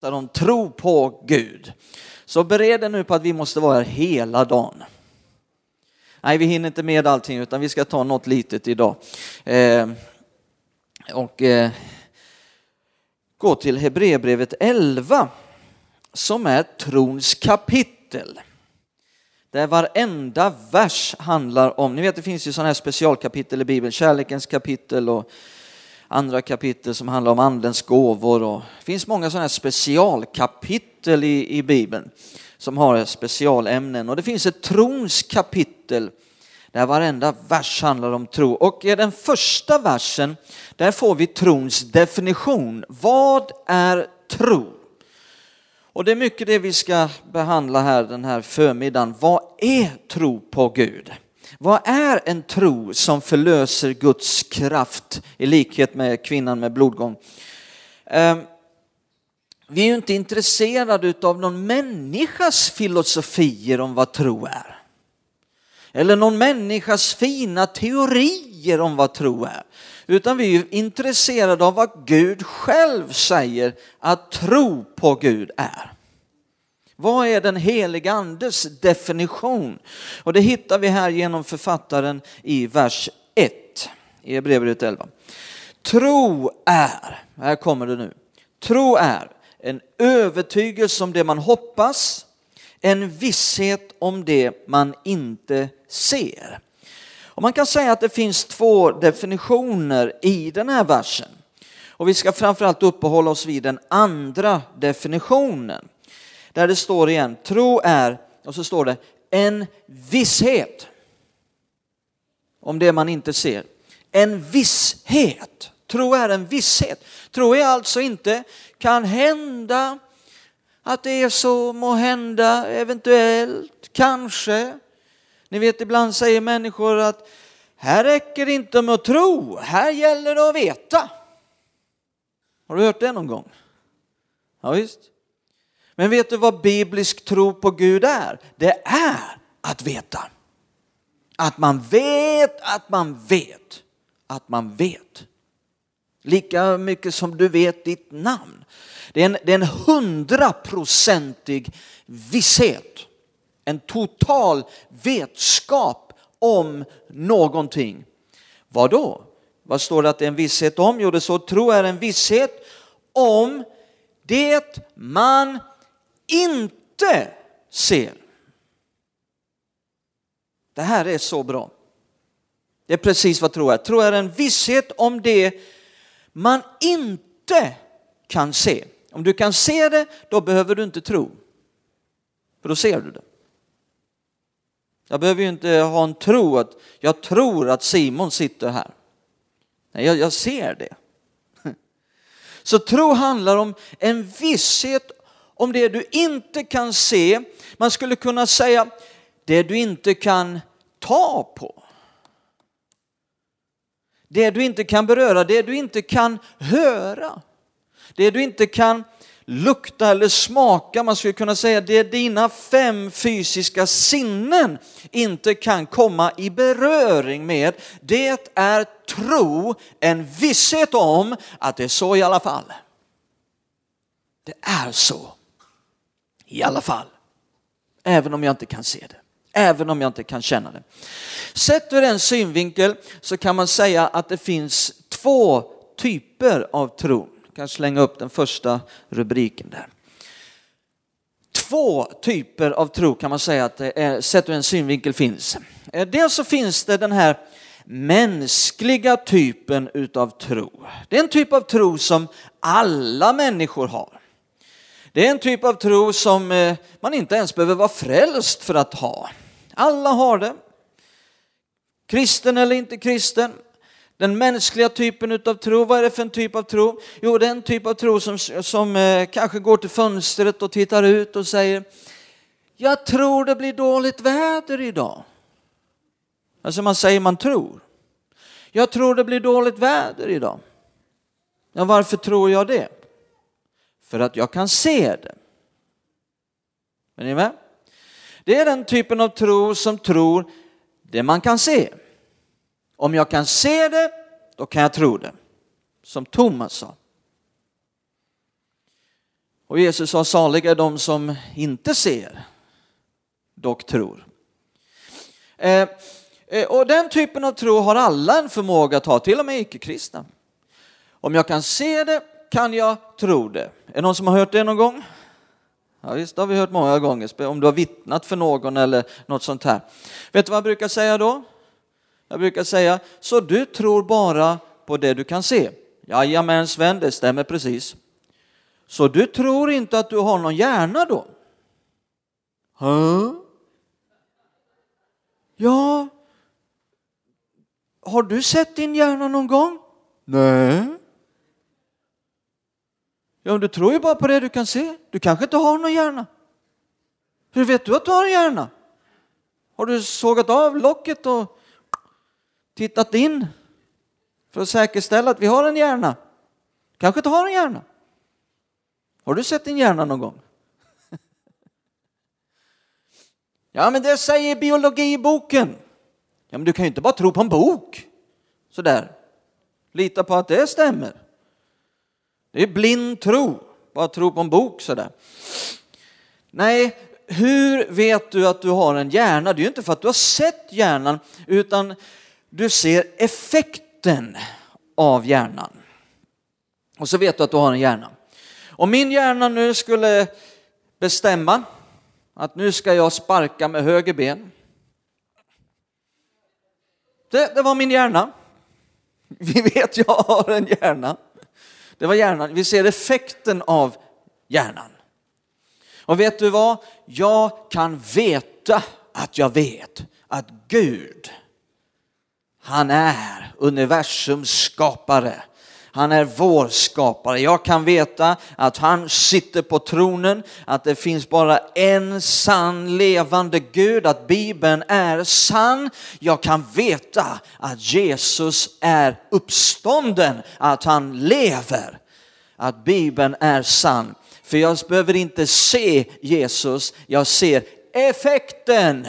Där de tror på Gud. Så bered er nu på att vi måste vara här hela dagen. Nej, vi hinner inte med allting utan vi ska ta något litet idag. Eh, och eh, gå till Hebreerbrevet 11 som är trons kapitel. Där varenda vers handlar om, ni vet det finns ju sådana här specialkapitel i Bibeln, kärlekens kapitel och andra kapitel som handlar om andens gåvor. Och det finns många sådana här specialkapitel i, i Bibeln som har specialämnen. Och det finns ett trons kapitel där varenda vers handlar om tro. Och i den första versen, där får vi trons definition. Vad är tro? Och det är mycket det vi ska behandla här den här förmiddagen. Vad är tro på Gud? Vad är en tro som förlöser Guds kraft i likhet med kvinnan med blodgång? Ehm, vi är ju inte intresserade av någon människas filosofier om vad tro är. Eller någon människas fina teorier om vad tro är. Utan vi är intresserade av vad Gud själv säger att tro på Gud är. Vad är den heliga andes definition? Och det hittar vi här genom författaren i vers 1 i Hebreerbrevet 11. Tro är, här kommer det nu, tro är en övertygelse om det man hoppas, en visshet om det man inte ser. Och man kan säga att det finns två definitioner i den här versen. Och vi ska framförallt uppehålla oss vid den andra definitionen. Där det står igen, tro är, och så står det, en visshet om det man inte ser. En visshet. Tro är en visshet. Tro är alltså inte kan hända, att det är så, må hända, eventuellt, kanske. Ni vet ibland säger människor att här räcker det inte med att tro, här gäller det att veta. Har du hört det någon gång? Ja, visst. Men vet du vad biblisk tro på Gud är? Det är att veta. Att man vet att man vet att man vet. Lika mycket som du vet ditt namn. Det är en, det är en hundraprocentig visshet. En total vetskap om någonting. Vad då? Vad står det att det är en visshet om? Jo, det står tro är en visshet om det man inte ser. Det här är så bra. Det är precis vad tro är. Tro är en visshet om det man inte kan se. Om du kan se det, då behöver du inte tro. För då ser du det. Jag behöver ju inte ha en tro att jag tror att Simon sitter här. Nej, jag, jag ser det. Så tro handlar om en visshet om det du inte kan se. Man skulle kunna säga det du inte kan ta på. Det du inte kan beröra, det du inte kan höra. Det du inte kan lukta eller smaka, man skulle kunna säga det dina fem fysiska sinnen inte kan komma i beröring med. Det är tro, en visshet om att det är så i alla fall. Det är så i alla fall. Även om jag inte kan se det. Även om jag inte kan känna det. Sett ur en synvinkel så kan man säga att det finns två typer av tro. Jag kan slänga upp den första rubriken där. Två typer av tro kan man säga att det är, sett ur en synvinkel finns. Eh, dels så finns det den här mänskliga typen utav tro. Det är en typ av tro som alla människor har. Det är en typ av tro som eh, man inte ens behöver vara frälst för att ha. Alla har det. Kristen eller inte kristen. Den mänskliga typen av tro, vad är det för en typ av tro? Jo, det är en typ av tro som, som eh, kanske går till fönstret och tittar ut och säger Jag tror det blir dåligt väder idag. Alltså man säger man tror. Jag tror det blir dåligt väder idag. Ja, varför tror jag det? För att jag kan se det. Är ni med? Det är den typen av tro som tror det man kan se. Om jag kan se det, då kan jag tro det. Som Thomas sa. Och Jesus sa saliga är de som inte ser, dock tror. Eh, eh, och den typen av tro har alla en förmåga att ha, till och med icke-kristna. Om jag kan se det kan jag tro det. Är det någon som har hört det någon gång? Ja, visst, det har vi hört många gånger, om du har vittnat för någon eller något sånt här. Vet du vad jag brukar säga då? Jag brukar säga, så du tror bara på det du kan se? Jajamän Sven, det stämmer precis. Så du tror inte att du har någon hjärna då? Huh? Ja, har du sett din hjärna någon gång? Nej. Ja, du tror ju bara på det du kan se. Du kanske inte har någon hjärna. Hur vet du att du har en hjärna? Har du sågat av locket och tittat in för att säkerställa att vi har en hjärna? Kanske inte har en hjärna. Har du sett din hjärna någon gång? Ja, men det säger biologiboken. Ja, men du kan ju inte bara tro på en bok sådär. Lita på att det stämmer. Det är blind tro, bara tro på en bok sådär. Nej, hur vet du att du har en hjärna? Det är ju inte för att du har sett hjärnan, utan du ser effekten av hjärnan. Och så vet du att du har en hjärna. Om min hjärna nu skulle bestämma att nu ska jag sparka med höger ben. Det, det var min hjärna. Vi vet jag har en hjärna. Det var hjärnan. Vi ser effekten av hjärnan. Och vet du vad? Jag kan veta att jag vet att Gud, han är universums skapare. Han är vår skapare. Jag kan veta att han sitter på tronen, att det finns bara en sann levande Gud, att Bibeln är sann. Jag kan veta att Jesus är uppstånden, att han lever, att Bibeln är sann. För jag behöver inte se Jesus, jag ser effekten.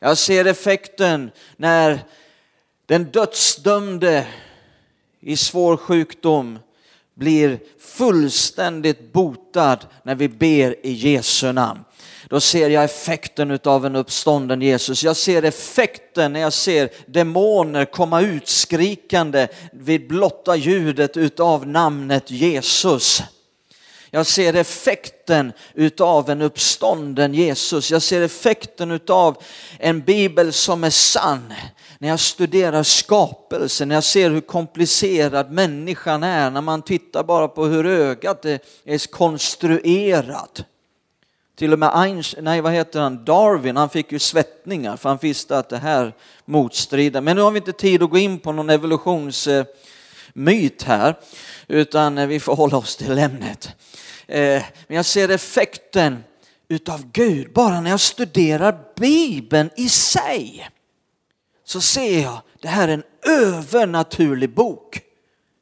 Jag ser effekten när den dödsdömde i svår sjukdom blir fullständigt botad när vi ber i Jesu namn. Då ser jag effekten av en uppstånden Jesus. Jag ser effekten när jag ser demoner komma ut skrikande vid blotta ljudet utav namnet Jesus. Jag ser effekten utav en uppstånden Jesus. Jag ser effekten utav en bibel som är sann. När jag studerar skapelsen, när jag ser hur komplicerad människan är, när man tittar bara på hur ögat är konstruerat. Till och med Einstein, nej vad heter han, Darwin, han fick ju svettningar för han visste att det här motstrider. Men nu har vi inte tid att gå in på någon evolutions... Eh, myt här, utan eh, vi får hålla oss till ämnet. Eh, men jag ser effekten utav Gud bara när jag studerar Bibeln i sig. Så ser jag, det här är en övernaturlig bok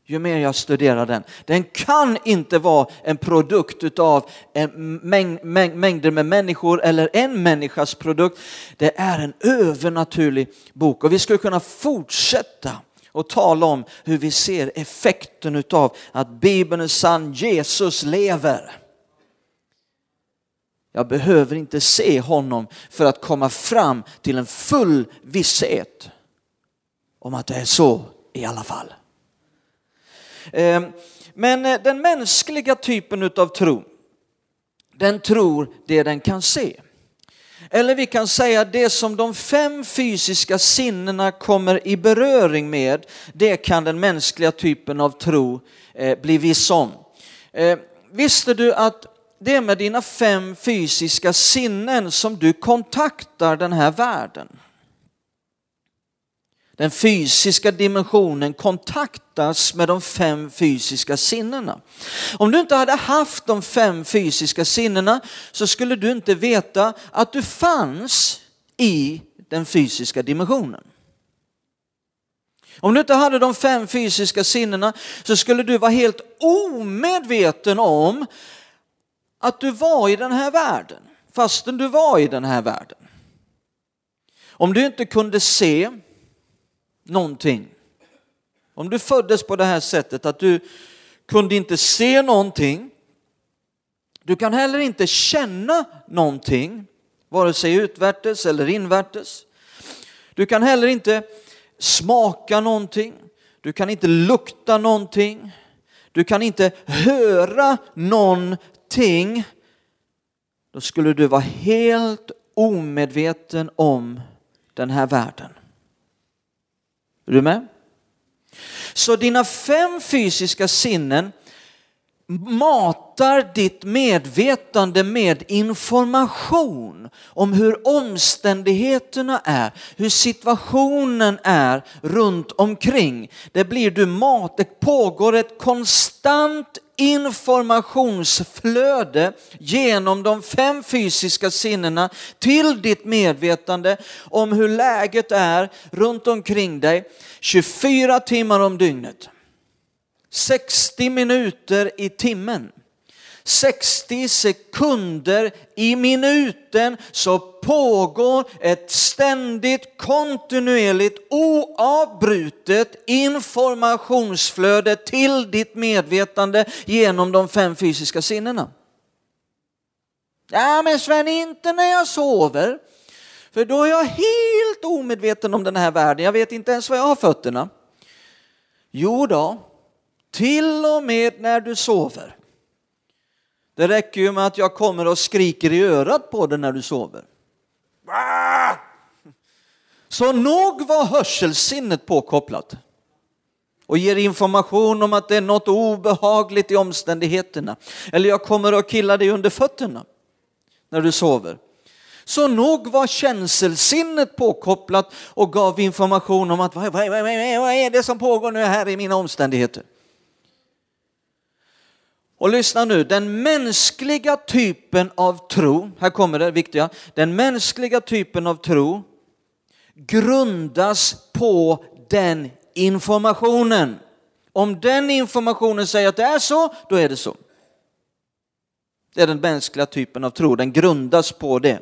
ju mer jag studerar den. Den kan inte vara en produkt utav en mäng, mäng, mängder med människor eller en människas produkt. Det är en övernaturlig bok och vi skulle kunna fortsätta och tala om hur vi ser effekten utav att Bibeln är sann, Jesus lever. Jag behöver inte se honom för att komma fram till en full visshet om att det är så i alla fall. Ehm, men eh, den mänskliga typen utav tro, den tror det den kan se. Eller vi kan säga det som de fem fysiska sinnena kommer i beröring med, det kan den mänskliga typen av tro eh, bli viss om. Eh, visste du att det är med dina fem fysiska sinnen som du kontaktar den här världen? Den fysiska dimensionen kontaktas med de fem fysiska sinnena. Om du inte hade haft de fem fysiska sinnena så skulle du inte veta att du fanns i den fysiska dimensionen. Om du inte hade de fem fysiska sinnena så skulle du vara helt omedveten om att du var i den här världen, fastän du var i den här världen. Om du inte kunde se någonting Om du föddes på det här sättet att du kunde inte se någonting, du kan heller inte känna någonting, vare sig utvärtes eller invärtes. Du kan heller inte smaka någonting, du kan inte lukta någonting, du kan inte höra någonting. Då skulle du vara helt omedveten om den här världen. Är du med? Så dina fem fysiska sinnen matar ditt medvetande med information om hur omständigheterna är, hur situationen är runt omkring. Det blir du mat, det pågår ett konstant informationsflöde genom de fem fysiska sinnena till ditt medvetande om hur läget är runt omkring dig 24 timmar om dygnet. 60 minuter i timmen. 60 sekunder i minuten så pågår ett ständigt kontinuerligt oavbrutet informationsflöde till ditt medvetande genom de fem fysiska sinnena. Ja men Sven, inte när jag sover. För då är jag helt omedveten om den här världen. Jag vet inte ens var jag har fötterna. Jo då, till och med när du sover. Det räcker ju med att jag kommer och skriker i örat på dig när du sover. Så nog var hörselsinnet påkopplat och ger information om att det är något obehagligt i omständigheterna. Eller jag kommer att killa dig under fötterna när du sover. Så nog var känselsinnet påkopplat och gav information om att vad, vad, vad, vad är det som pågår nu här i mina omständigheter. Och lyssna nu, den mänskliga typen av tro, här kommer det viktiga, den mänskliga typen av tro grundas på den informationen. Om den informationen säger att det är så, då är det så. Det är den mänskliga typen av tro, den grundas på det.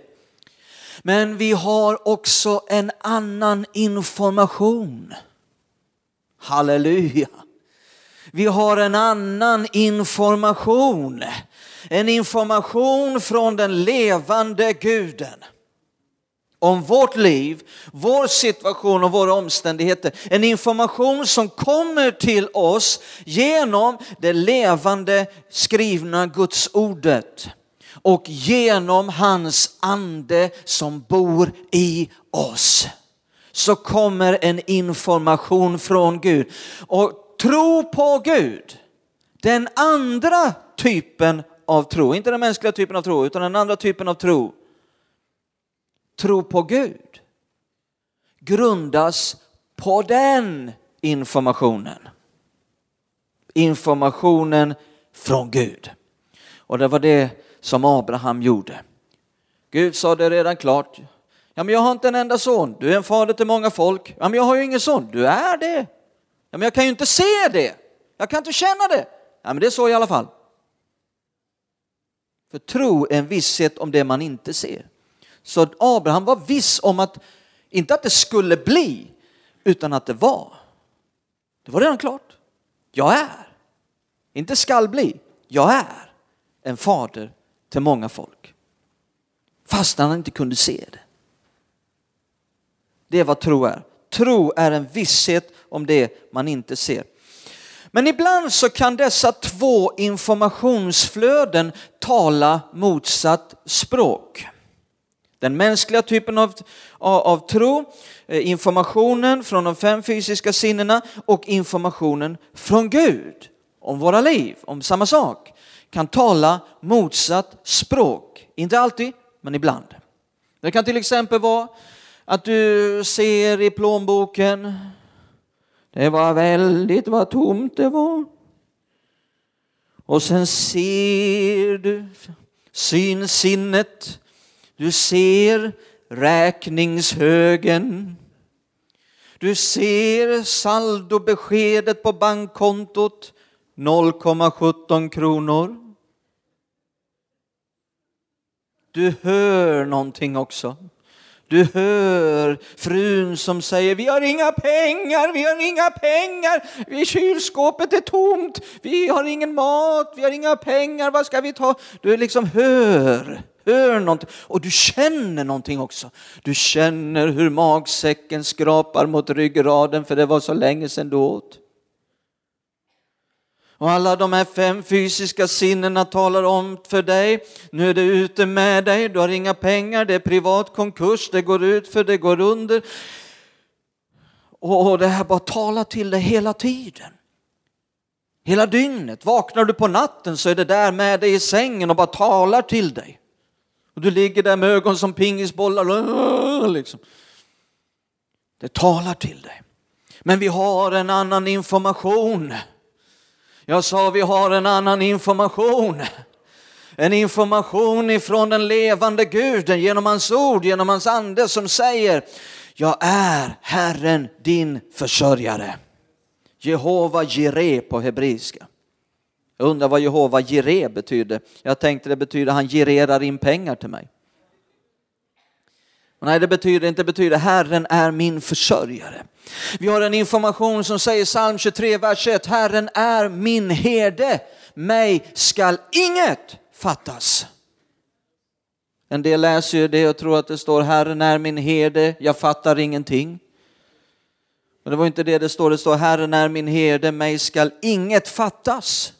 Men vi har också en annan information. Halleluja. Vi har en annan information. En information från den levande guden om vårt liv, vår situation och våra omständigheter. En information som kommer till oss genom det levande skrivna Guds ordet och genom hans ande som bor i oss. Så kommer en information från Gud. Och tro på Gud, den andra typen av tro, inte den mänskliga typen av tro, utan den andra typen av tro, tro på Gud, grundas på den informationen. Informationen från Gud. Och det var det som Abraham gjorde. Gud sa det redan klart. Ja, men jag har inte en enda son. Du är en fader till många folk. Ja, men jag har ju ingen son. Du är det. Ja, men jag kan ju inte se det. Jag kan inte känna det. Ja, men det är så i alla fall. För tro är en visshet om det man inte ser. Så Abraham var viss om att, inte att det skulle bli, utan att det var. Det var redan klart. Jag är, inte skall bli, jag är en fader till många folk. Fast han inte kunde se det. Det är vad tro är. Tro är en visshet om det man inte ser. Men ibland så kan dessa två informationsflöden tala motsatt språk. Den mänskliga typen av, av, av, tro, eh, informationen från de fem fysiska sinnena och informationen från Gud om våra liv, om samma sak, kan tala motsatt språk. Inte alltid, men ibland. Det kan till exempel vara att du ser i plånboken, det var väldigt vad tomt det var. Och sen ser du synsinnet, du ser räkningshögen, du ser saldobeskedet på bankkontot 0,17 kronor. Du hör någonting också. Du hör frun som säger, vi har inga pengar, vi har inga pengar, kylskåpet är tomt, vi har ingen mat, vi har inga pengar, vad ska vi ta? Du liksom hör hör någonting och du känner någonting också. Du känner hur magsäcken skrapar mot ryggraden för det var så länge sedan du åt. Och alla de här fem fysiska sinnena talar om för dig, nu är det ute med dig, du har inga pengar, det är privat konkurs, det går ut för det går under. Och det här bara talar till dig hela tiden. Hela dygnet. Vaknar du på natten så är det där med dig i sängen och bara talar till dig. Och du ligger där med ögon som pingisbollar. Liksom. Det talar till dig. Men vi har en annan information. Jag sa vi har en annan information. En information ifrån den levande guden genom hans ord, genom hans ande som säger Jag är Herren din försörjare. Jehova Jireh på hebreiska. Jag undrar vad Jehova Jireh betyder. Jag tänkte det betyder han girerar in pengar till mig. Nej, det betyder inte betyder Herren är min försörjare. Vi har en information som säger psalm 23, vers 1. Herren är min herde, mig skall inget fattas. En del läser ju det och tror att det står Herren är min herde, jag fattar ingenting. Men det var inte det det står, det står Herren är min herde, mig skall inget fattas.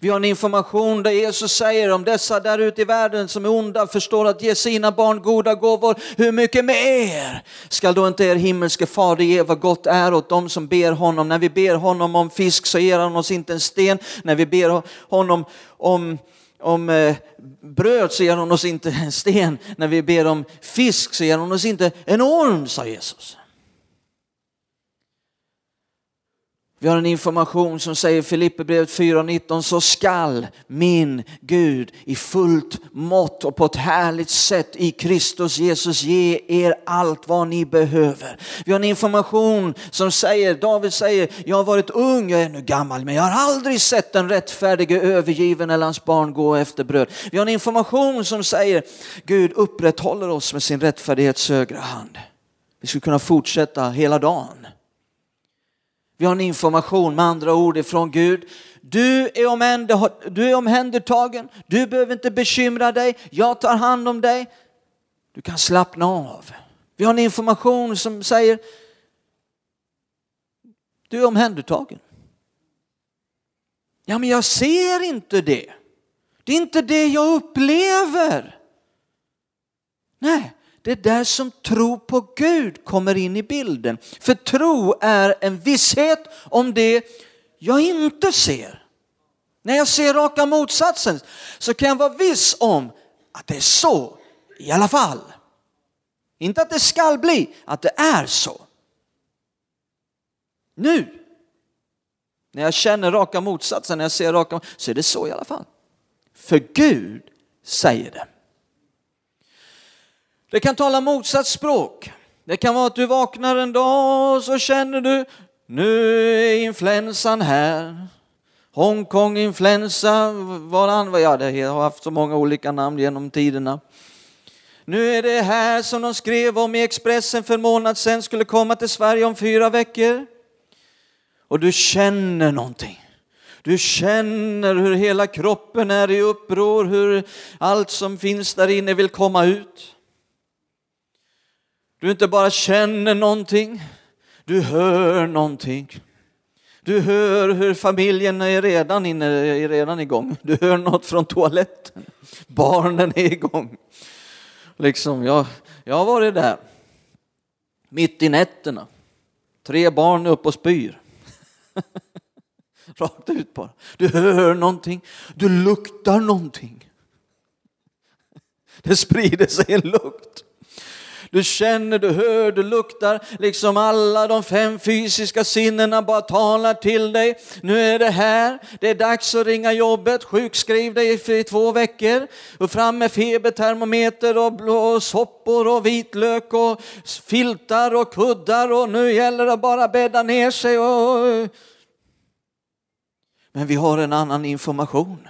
Vi har en information där Jesus säger om dessa där ute i världen som är onda förstår att ge sina barn goda gåvor, hur mycket mer skall då inte er himmelske fader ge vad gott är åt dem som ber honom. När vi ber honom om fisk så ger han oss inte en sten, när vi ber honom om om eh, bröd så ger han oss inte en sten, när vi ber om fisk så ger han oss inte en orm, sa Jesus. Vi har en information som säger i Filipperbrevet 4.19 så skall min Gud i fullt mått och på ett härligt sätt i Kristus Jesus ge er allt vad ni behöver. Vi har en information som säger, David säger, jag har varit ung, jag är nu gammal, men jag har aldrig sett den rättfärdige övergiven eller hans barn gå efter bröd. Vi har en information som säger, Gud upprätthåller oss med sin rättfärdighets högra hand. Vi skulle kunna fortsätta hela dagen. Vi har en information med andra ord ifrån Gud. Du är, du är omhändertagen, du behöver inte bekymra dig, jag tar hand om dig. Du kan slappna av. Vi har en information som säger du är omhändertagen. Ja, men jag ser inte det. Det är inte det jag upplever. Nej, det är där som tro på Gud kommer in i bilden. För tro är en visshet om det jag inte ser. När jag ser raka motsatsen så kan jag vara viss om att det är så i alla fall. Inte att det skall bli, att det är så. Nu, när jag känner raka motsatsen, när jag ser raka så är det så i alla fall. För Gud säger det. Det kan tala motsatt språk. Det kan vara att du vaknar en dag och så känner du, nu är influensan här. Hongkong-influensa, varann, ja det har haft så många olika namn genom tiderna. Nu är det här som de skrev om i Expressen för en månad sedan skulle komma till Sverige om fyra veckor. Och du känner någonting. Du känner hur hela kroppen är i uppror, hur allt som finns där inne vill komma ut. Du inte bara känner någonting, du hör någonting. Du hör hur familjen är redan, inne, är redan igång. Du hör något från toaletten. Barnen är igång. Liksom, jag, jag har varit där. Mitt i nätterna. Tre barn upp och spyr. Rakt ut bara. Du hör någonting. Du luktar någonting. Det sprider sig en lukt. Du känner, du hör, du luktar, liksom alla de fem fysiska sinnena bara talar till dig. Nu är det här, det är dags att ringa jobbet, sjukskriv dig i två veckor. Och fram med febertermometer och, blå soppor och vitlök och filtar och kuddar och nu gäller det bara bädda ner sig. Och... Men vi har en annan information.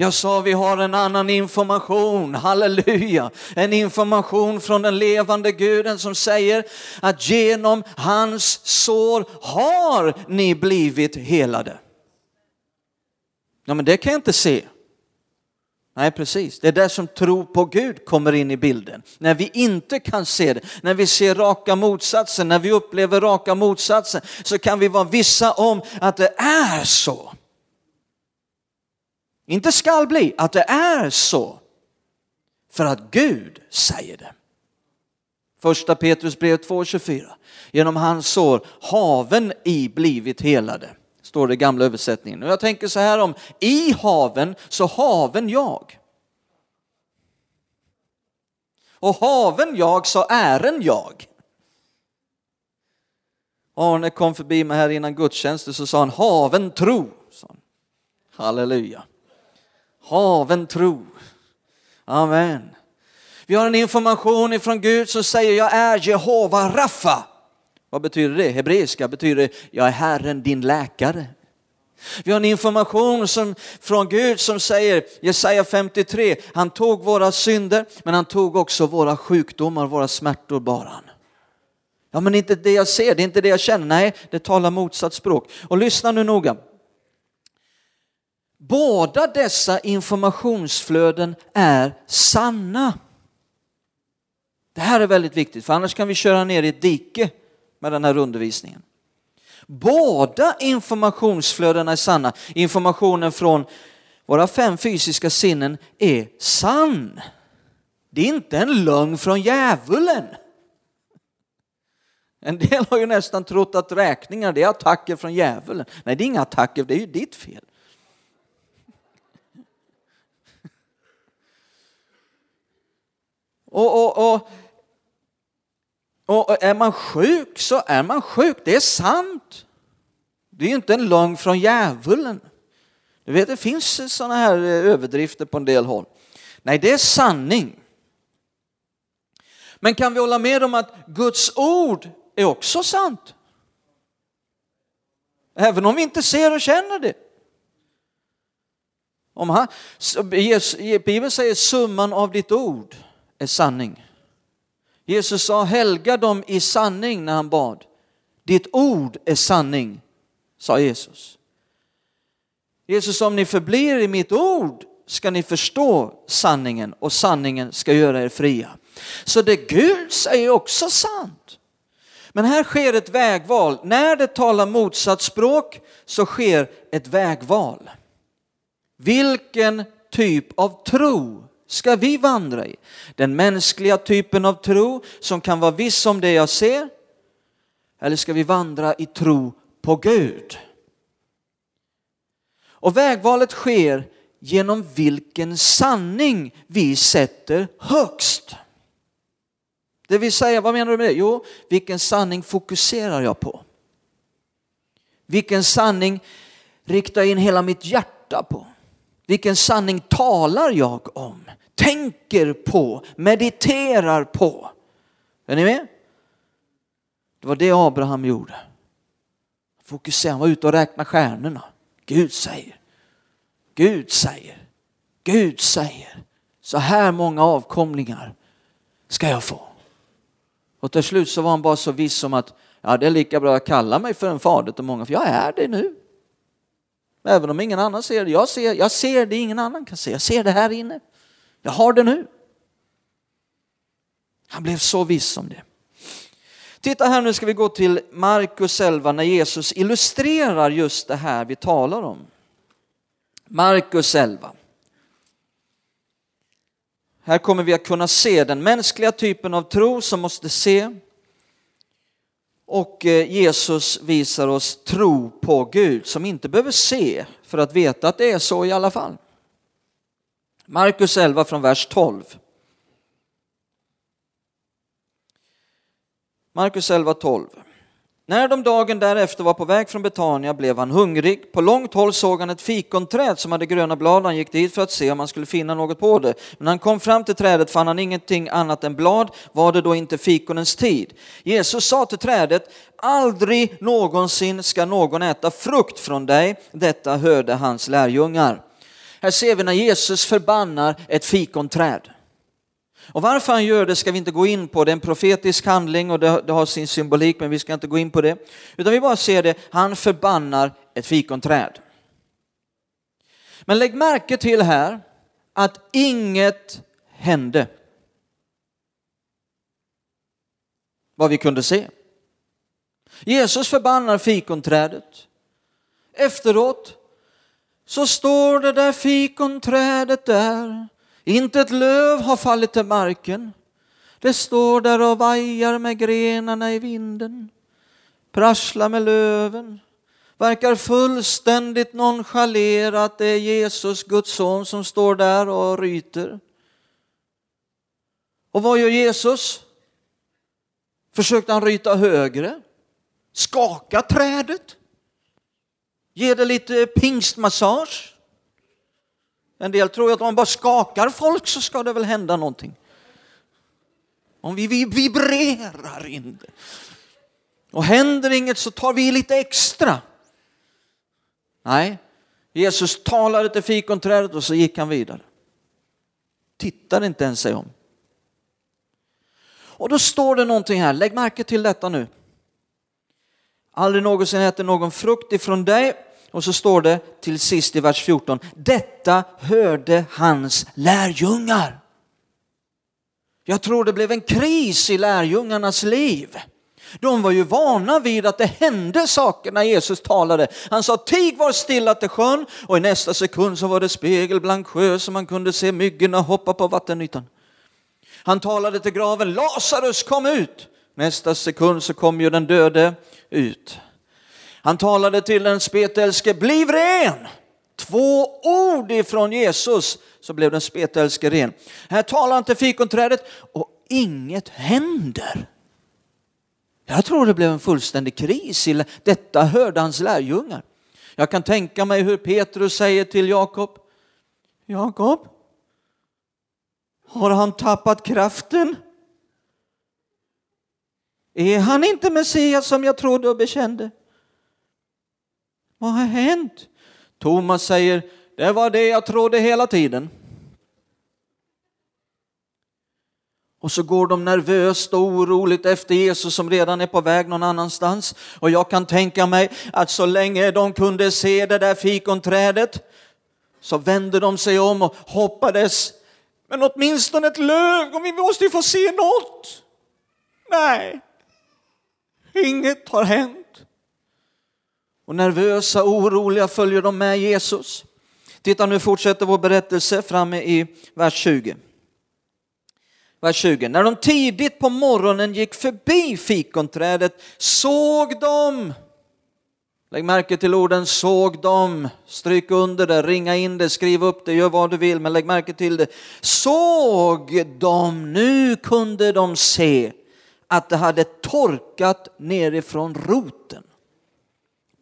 Jag sa vi har en annan information, halleluja, en information från den levande guden som säger att genom hans sår har ni blivit helade. Ja men det kan jag inte se. Nej, precis. Det är där som tro på Gud kommer in i bilden. När vi inte kan se det, när vi ser raka motsatsen, när vi upplever raka motsatsen, så kan vi vara vissa om att det är så. Inte skall bli, att det är så. För att Gud säger det. Första Petrus brev 2.24. Genom hans sår haven i blivit helade. Står det i gamla översättningen. Och jag tänker så här om, i haven så haven jag. Och haven jag så ären jag. Arne kom förbi mig här innan gudstjänsten så sa han haven tro. Halleluja. Haven tro. Amen. Vi har en information ifrån Gud som säger jag är Jehova Raffa. Vad betyder det? Hebreiska betyder jag är Herren din läkare. Vi har en information som, från Gud som säger, Jesaja 53, han tog våra synder men han tog också våra sjukdomar, våra smärtor bara. Ja men inte det jag ser, det är inte det jag känner, nej det talar motsatt språk. Och lyssna nu noga. Båda dessa informationsflöden är sanna. Det här är väldigt viktigt för annars kan vi köra ner i ett dike med den här undervisningen. Båda informationsflödena är sanna. Informationen från våra fem fysiska sinnen är sann. Det är inte en lögn från djävulen. En del har ju nästan trott att räkningar det är attacker från djävulen. Nej, det är inga attacker, det är ju ditt fel. Och, och, och, och är man sjuk så är man sjuk, det är sant. Det är ju inte en lögn från djävulen. Du vet, det finns sådana här eh, överdrifter på en del håll. Nej, det är sanning. Men kan vi hålla med om att Guds ord är också sant? Även om vi inte ser och känner det. Om han, Bibeln säger summan av ditt ord är sanning. Jesus sa helga dem i sanning när han bad. Ditt ord är sanning, sa Jesus. Jesus om ni förblir i mitt ord ska ni förstå sanningen och sanningen ska göra er fria. Så det Gud säger är också sant. Men här sker ett vägval. När det talar motsatt språk så sker ett vägval. Vilken typ av tro ska vi vandra i? Den mänskliga typen av tro som kan vara viss om det jag ser? Eller ska vi vandra i tro på Gud? Och vägvalet sker genom vilken sanning vi sätter högst. Det vill säga, vad menar du med det? Jo, vilken sanning fokuserar jag på? Vilken sanning riktar jag in hela mitt hjärta på? Vilken sanning talar jag om? Tänker på, mediterar på. Är ni med? Det var det Abraham gjorde. Fokusera, han var ute och räknade stjärnorna. Gud säger, Gud säger, Gud säger. Så här många avkomlingar ska jag få. Och till slut så var han bara så viss om att ja, det är lika bra att kalla mig för en fader till många, för jag är det nu. Även om ingen annan ser det. Jag ser, jag ser det ingen annan kan se. Jag ser det här inne. Jag har det nu. Han blev så viss om det. Titta här nu ska vi gå till Markus 11 när Jesus illustrerar just det här vi talar om. Markus 11. Här kommer vi att kunna se den mänskliga typen av tro som måste se och eh, Jesus visar oss tro på Gud som inte behöver se för att veta att det är så i alla fall. Markus 11 från vers 12. Markus 11, 12. När de dagen därefter var på väg från Betania blev han hungrig. På långt håll såg han ett fikonträd som hade gröna blad. Han gick dit för att se om han skulle finna något på det. Men när han kom fram till trädet fann han ingenting annat än blad. Var det då inte fikonens tid? Jesus sa till trädet, aldrig någonsin ska någon äta frukt från dig. Detta hörde hans lärjungar. Här ser vi när Jesus förbannar ett fikonträd. Och varför han gör det ska vi inte gå in på, det är en profetisk handling och det, det har sin symbolik men vi ska inte gå in på det. Utan vi bara ser det, han förbannar ett fikonträd. Men lägg märke till här att inget hände. Vad vi kunde se. Jesus förbannar fikonträdet. Efteråt så står det där fikonträdet där. Inte ett löv har fallit till marken. Det står där och vajar med grenarna i vinden. Prasslar med löven. Verkar fullständigt nonchalera att det är Jesus, Guds son, som står där och ryter. Och vad gör Jesus? Försökte han ryta högre? Skaka trädet? Ge det lite pingstmassage? En del tror att om man bara skakar folk så ska det väl hända någonting. Om vi vibrerar in det. Och händer inget så tar vi lite extra. Nej, Jesus talade till fikonträdet och så gick han vidare. Tittade inte ens sig om. Och då står det någonting här, lägg märke till detta nu. Aldrig någonsin äter någon frukt ifrån dig. Och så står det till sist i vers 14, detta hörde hans lärjungar. Jag tror det blev en kris i lärjungarnas liv. De var ju vana vid att det hände saker när Jesus talade. Han sa tig var stilla till sjön och i nästa sekund så var det spegelblank sjö så man kunde se myggorna hoppa på vattenytan. Han talade till graven, Lazarus kom ut. Nästa sekund så kom ju den döde ut. Han talade till den spetälske, bliv ren. Två ord ifrån Jesus så blev den spetälske ren. Här talar han till fikonträdet och inget händer. Jag tror det blev en fullständig kris. Detta hörde hans lärjungar. Jag kan tänka mig hur Petrus säger till Jakob. Jakob, har han tappat kraften? Är han inte Messias som jag trodde och bekände? Vad har hänt? Thomas säger, det var det jag trodde hela tiden. Och så går de nervöst och oroligt efter Jesus som redan är på väg någon annanstans. Och jag kan tänka mig att så länge de kunde se det där fikonträdet så vände de sig om och hoppades. Men åtminstone ett löv, och vi måste ju få se något. Nej, inget har hänt. Och nervösa och oroliga följer de med Jesus. Titta nu fortsätter vår berättelse framme i vers 20. Vers 20. När de tidigt på morgonen gick förbi fikonträdet såg de Lägg märke till orden såg de, stryk under det, ringa in det, skriv upp det, gör vad du vill, men lägg märke till det. Såg de, nu kunde de se att det hade torkat nerifrån roten.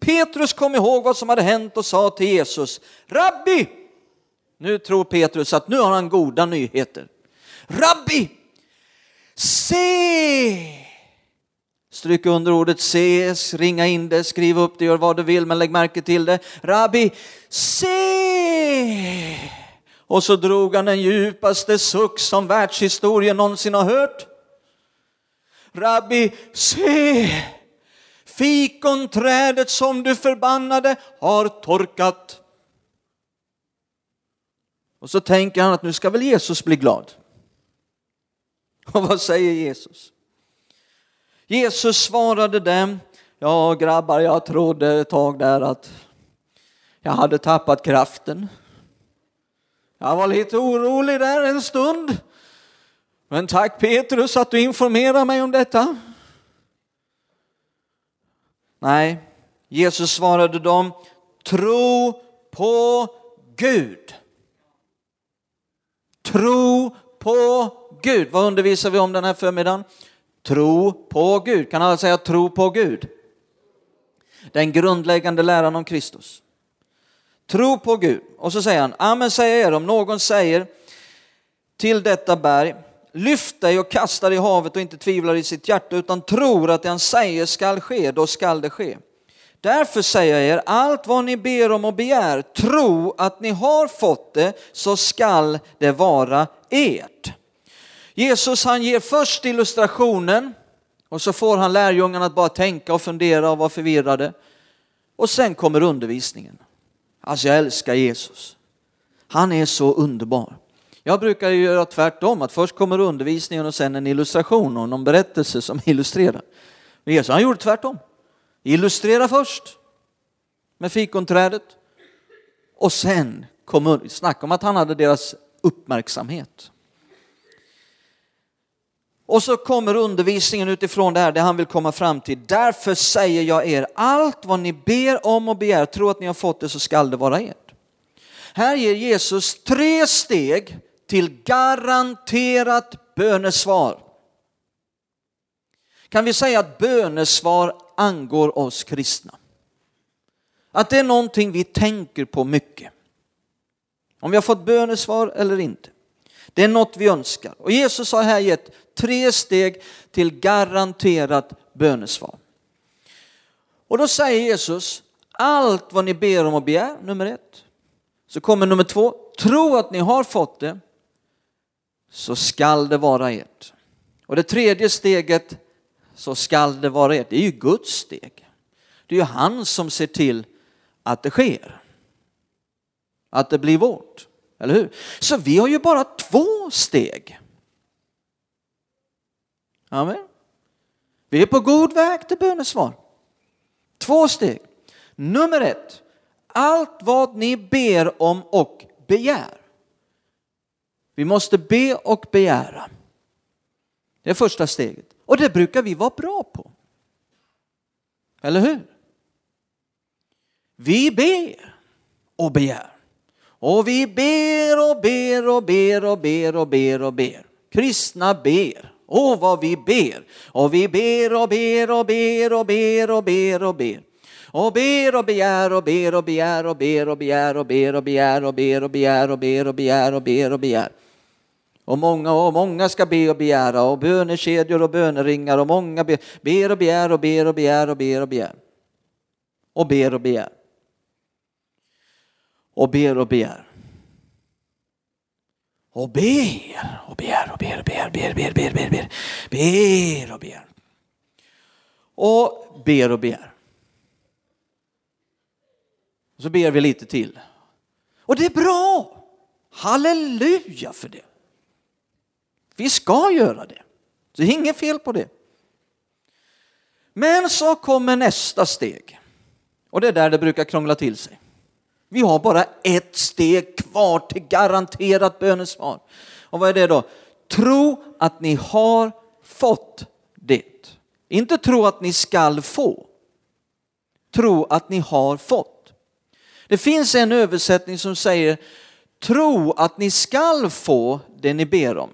Petrus kom ihåg vad som hade hänt och sa till Jesus, Rabbi! Nu tror Petrus att nu har han goda nyheter. Rabbi! Se! Stryk under ordet ses, ringa in det, skriv upp det, gör vad du vill, men lägg märke till det. Rabbi, se! Och så drog han den djupaste suck som världshistorien någonsin har hört. Rabbi, se! Fikonträdet som du förbannade har torkat. Och så tänker han att nu ska väl Jesus bli glad. Och vad säger Jesus? Jesus svarade dem, ja grabbar jag trodde ett tag där att jag hade tappat kraften. Jag var lite orolig där en stund. Men tack Petrus att du informerar mig om detta. Nej, Jesus svarade dem, tro på Gud. Tro på Gud. Vad undervisar vi om den här förmiddagen? Tro på Gud. Kan alla säga tro på Gud? Den grundläggande läran om Kristus. Tro på Gud. Och så säger han, amen säger jag er, om någon säger till detta berg, lyft dig och kasta dig i havet och inte tvivlar i sitt hjärta utan tror att det han säger skall ske, då skall det ske. Därför säger jag er, allt vad ni ber om och begär, tro att ni har fått det, så skall det vara ert. Jesus han ger först illustrationen och så får han lärjungarna att bara tänka och fundera och vara förvirrade. Och sen kommer undervisningen. Alltså jag älskar Jesus. Han är så underbar. Jag brukar ju göra tvärtom, att först kommer undervisningen och sen en illustration och någon berättelse som illustrerar. Men Jesus han gjorde tvärtom. Illustrera först med fikonträdet och sen kom snacka om att han hade deras uppmärksamhet. Och så kommer undervisningen utifrån det här, det han vill komma fram till. Därför säger jag er, allt vad ni ber om och begär, tro att ni har fått det så skall det vara ert. Här ger Jesus tre steg till garanterat bönesvar. Kan vi säga att bönesvar angår oss kristna? Att det är någonting vi tänker på mycket. Om vi har fått bönesvar eller inte. Det är något vi önskar. Och Jesus har här gett tre steg till garanterat bönesvar. Och då säger Jesus, allt vad ni ber om och begär, nummer ett. Så kommer nummer två, tro att ni har fått det, så skall det vara ert. Och det tredje steget, så skall det vara ert, det är ju Guds steg. Det är ju han som ser till att det sker. Att det blir vårt, eller hur? Så vi har ju bara två steg. Amen. Vi är på god väg till bönesvar. Två steg. Nummer ett, allt vad ni ber om och begär. Vi måste be och begära. Det är första steget. Och det brukar vi vara bra på. Eller hur? Vi ber och begär. Och vi ber och ber och ber och ber och ber och ber. Kristna ber. Åh, vad vi ber. Och vi ber och ber och ber och ber och ber och ber. Och ber och begär och ber och begär och ber och begär och ber och begär och ber och begär och ber och begär och ber och begär. Och många och många ska be och begära och bönekedjor och böneringar och många ber, ber och begär och ber och begär och ber och begär. Och ber och begär. Och ber och begär och ber och ber och ber och ber, ber, ber, ber, ber, ber, ber och ber. Och ber och begär. Så ber vi lite till. Och det är bra! Halleluja för det. Vi ska göra det. Så det är inget fel på det. Men så kommer nästa steg. Och det är där det brukar krångla till sig. Vi har bara ett steg kvar till garanterat bönesvar. Och vad är det då? Tro att ni har fått det. Inte tro att ni skall få. Tro att ni har fått. Det finns en översättning som säger tro att ni skall få det ni ber om.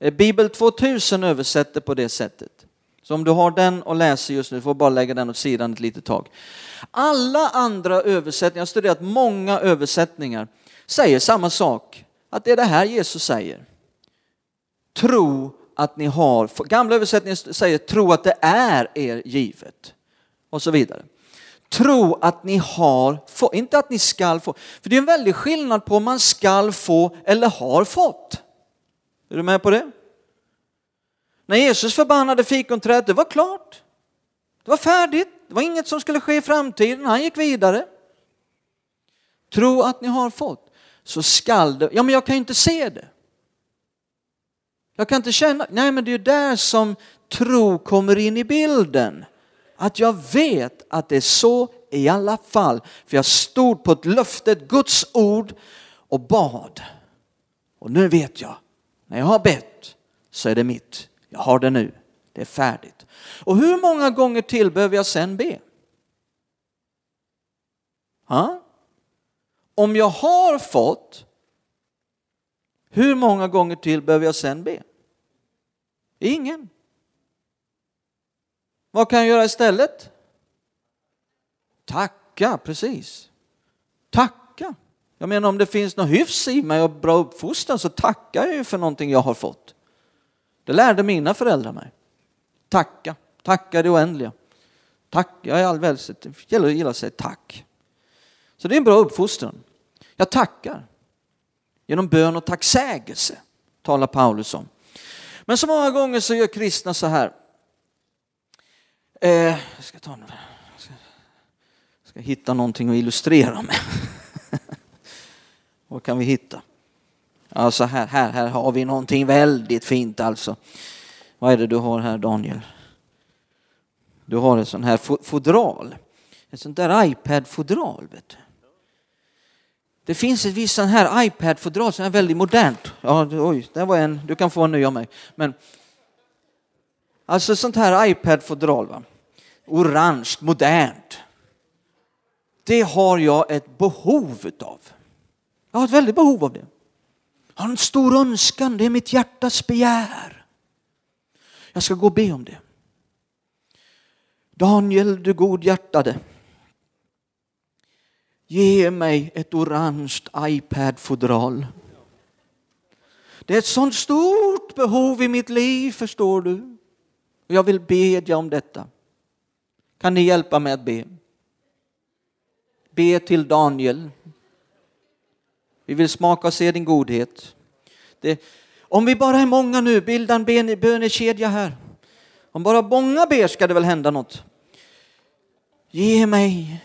Eh, Bibel 2000 översätter på det sättet. Så om du har den och läser just nu, får bara lägga den åt sidan ett litet tag. Alla andra översättningar, jag har studerat många översättningar, säger samma sak. Att det är det här Jesus säger. Tro att ni har, gamla översättningen säger tro att det är er givet. Och så vidare. Tro att ni har fått, inte att ni skall få. För det är en väldig skillnad på om man skall få eller har fått. Är du med på det? När Jesus förbannade fikonträdet, det var klart. Det var färdigt. Det var inget som skulle ske i framtiden. Han gick vidare. Tro att ni har fått, så skall det. Ja, men jag kan ju inte se det. Jag kan inte känna. Nej, men det är ju där som tro kommer in i bilden. Att jag vet att det är så i alla fall. För jag stod på ett löfte, ett Guds ord och bad. Och nu vet jag, när jag har bett så är det mitt. Jag har det nu. Det är färdigt. Och hur många gånger till behöver jag sen be? Ha? Om jag har fått, hur många gånger till behöver jag sen be? Ingen. Vad kan jag göra istället? Tacka, precis. Tack jag menar om det finns något hyfs i mig och bra uppfostran så tackar jag ju för någonting jag har fått. Det lärde mina föräldrar mig. Tacka, tacka det oändliga. Tack, jag är alldeles, det gäller att gilla säga tack. Så det är en bra uppfostran. Jag tackar. Genom bön och tacksägelse talar Paulus om. Men så många gånger så gör kristna så här. Eh, jag ska, ta en, ska, ska hitta någonting att illustrera med. Vad kan vi hitta? Alltså här, här, här har vi någonting väldigt fint alltså. Vad är det du har här Daniel? Du har en sån här fodral. Ett sånt där iPad-fodral. Det finns ett visst sånt här iPad-fodral som är väldigt modernt. Ja, oj, där var en. Du kan få en ny av mig. Men, alltså sånt här iPad-fodral. Orange, modernt. Det har jag ett behov av. Jag har ett väldigt behov av det. Jag har en stor önskan, det är mitt hjärtas begär. Jag ska gå och be om det. Daniel, du godhjärtade. Ge mig ett orange iPad-fodral. Det är ett sånt stort behov i mitt liv, förstår du. Jag vill bedja om detta. Kan ni hjälpa mig att be? Be till Daniel. Vi vill smaka och se din godhet. Det, om vi bara är många nu, bilda en bönekedja här. Om bara många ber ska det väl hända något. Ge mig.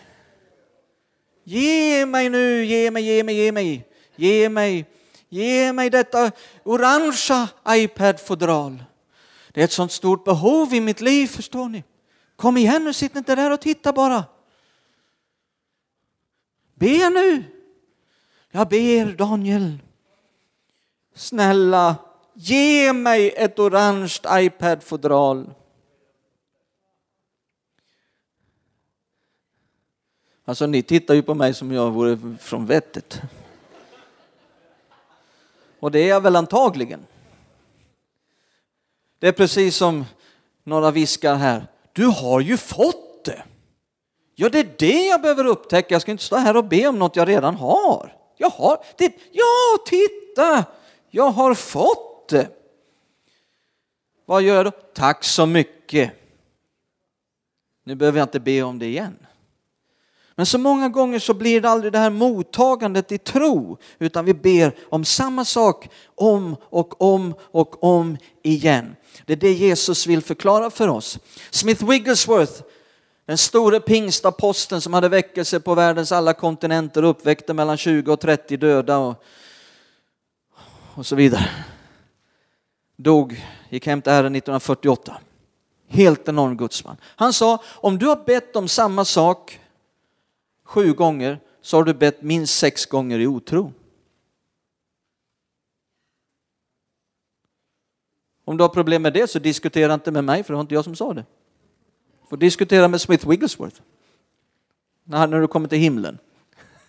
Ge mig nu, ge mig, ge mig, ge mig. Ge mig, ge mig detta orangea iPad-fodral. Det är ett sånt stort behov i mitt liv, förstår ni. Kom igen nu, sitt inte där och titta bara. Be nu. Jag ber Daniel. Snälla, ge mig ett orange iPad-fodral. Alltså ni tittar ju på mig som jag vore från vettet. Och det är jag väl antagligen. Det är precis som några viskar här. Du har ju fått det. Ja, det är det jag behöver upptäcka. Jag ska inte stå här och be om något jag redan har. Jag har det. Ja, titta! Jag har fått det. Vad gör jag då? Tack så mycket. Nu behöver jag inte be om det igen. Men så många gånger så blir det aldrig det här mottagandet i tro, utan vi ber om samma sak om och om och om igen. Det är det Jesus vill förklara för oss. Smith Wigglesworth, den store pingstaposten som hade väckelse på världens alla kontinenter och uppväckte mellan 20 och 30 döda och, och så vidare. Dog, gick hem till Herren 1948. Helt enorm gudsman. Han sa, om du har bett om samma sak sju gånger så har du bett minst sex gånger i otro. Om du har problem med det så diskutera inte med mig för det var inte jag som sa det. Får diskutera med Smith Wigglesworth. När du kommer till himlen.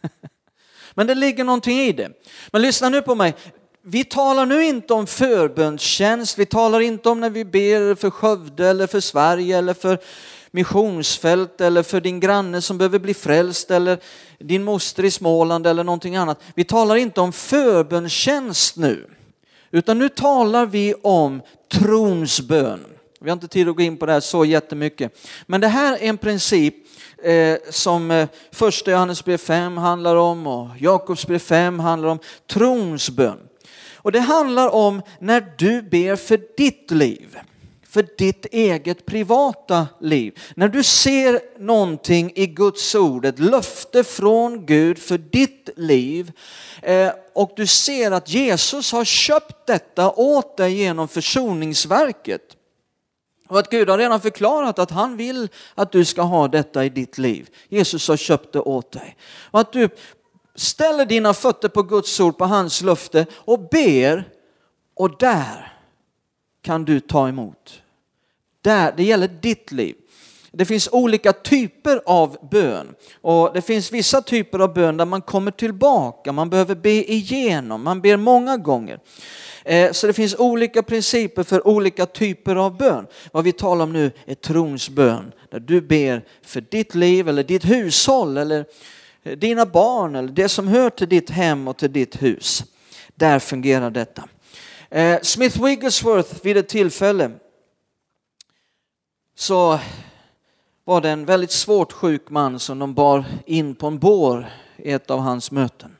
Men det ligger någonting i det. Men lyssna nu på mig. Vi talar nu inte om förbönstjänst, vi talar inte om när vi ber för Skövde eller för Sverige eller för missionsfält eller för din granne som behöver bli frälst eller din moster i Småland eller någonting annat. Vi talar inte om förbönstjänst nu, utan nu talar vi om trons bön. Vi har inte tid att gå in på det här så jättemycket. Men det här är en princip eh, som eh, första Johannesbrev 5 handlar om och Jakobsbrev 5 handlar om trons bön. Och det handlar om när du ber för ditt liv för ditt eget privata liv. När du ser någonting i Guds ord, ett löfte från Gud för ditt liv eh, och du ser att Jesus har köpt detta åt dig genom försoningsverket. Och att Gud har redan förklarat att han vill att du ska ha detta i ditt liv. Jesus har köpt det åt dig. Och att du ställer dina fötter på Guds ord, på hans löfte och ber och där kan du ta emot. Där, det gäller ditt liv. Det finns olika typer av bön och det finns vissa typer av bön där man kommer tillbaka, man behöver be igenom, man ber många gånger. Eh, så det finns olika principer för olika typer av bön. Vad vi talar om nu är trons bön, där du ber för ditt liv eller ditt hushåll eller eh, dina barn eller det som hör till ditt hem och till ditt hus. Där fungerar detta. Eh, Smith Wigglesworth vid ett tillfälle så var det en väldigt svårt sjuk man som de bar in på en bår i ett av hans möten.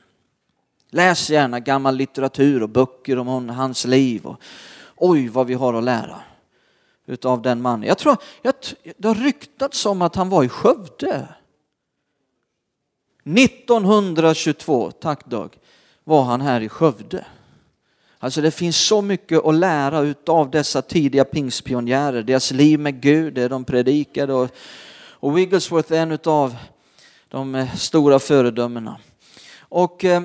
Läs gärna gammal litteratur och böcker om hans liv. Och, oj, vad vi har att lära utav den mannen. Jag tror, jag, det har ryktats om att han var i Skövde. 1922, tack Dag, var han här i Skövde. Alltså det finns så mycket att lära utav dessa tidiga pingstpionjärer, deras liv med Gud, det de predikade och, och Wigglesworth är en utav de eh, stora föredömena. Och eh,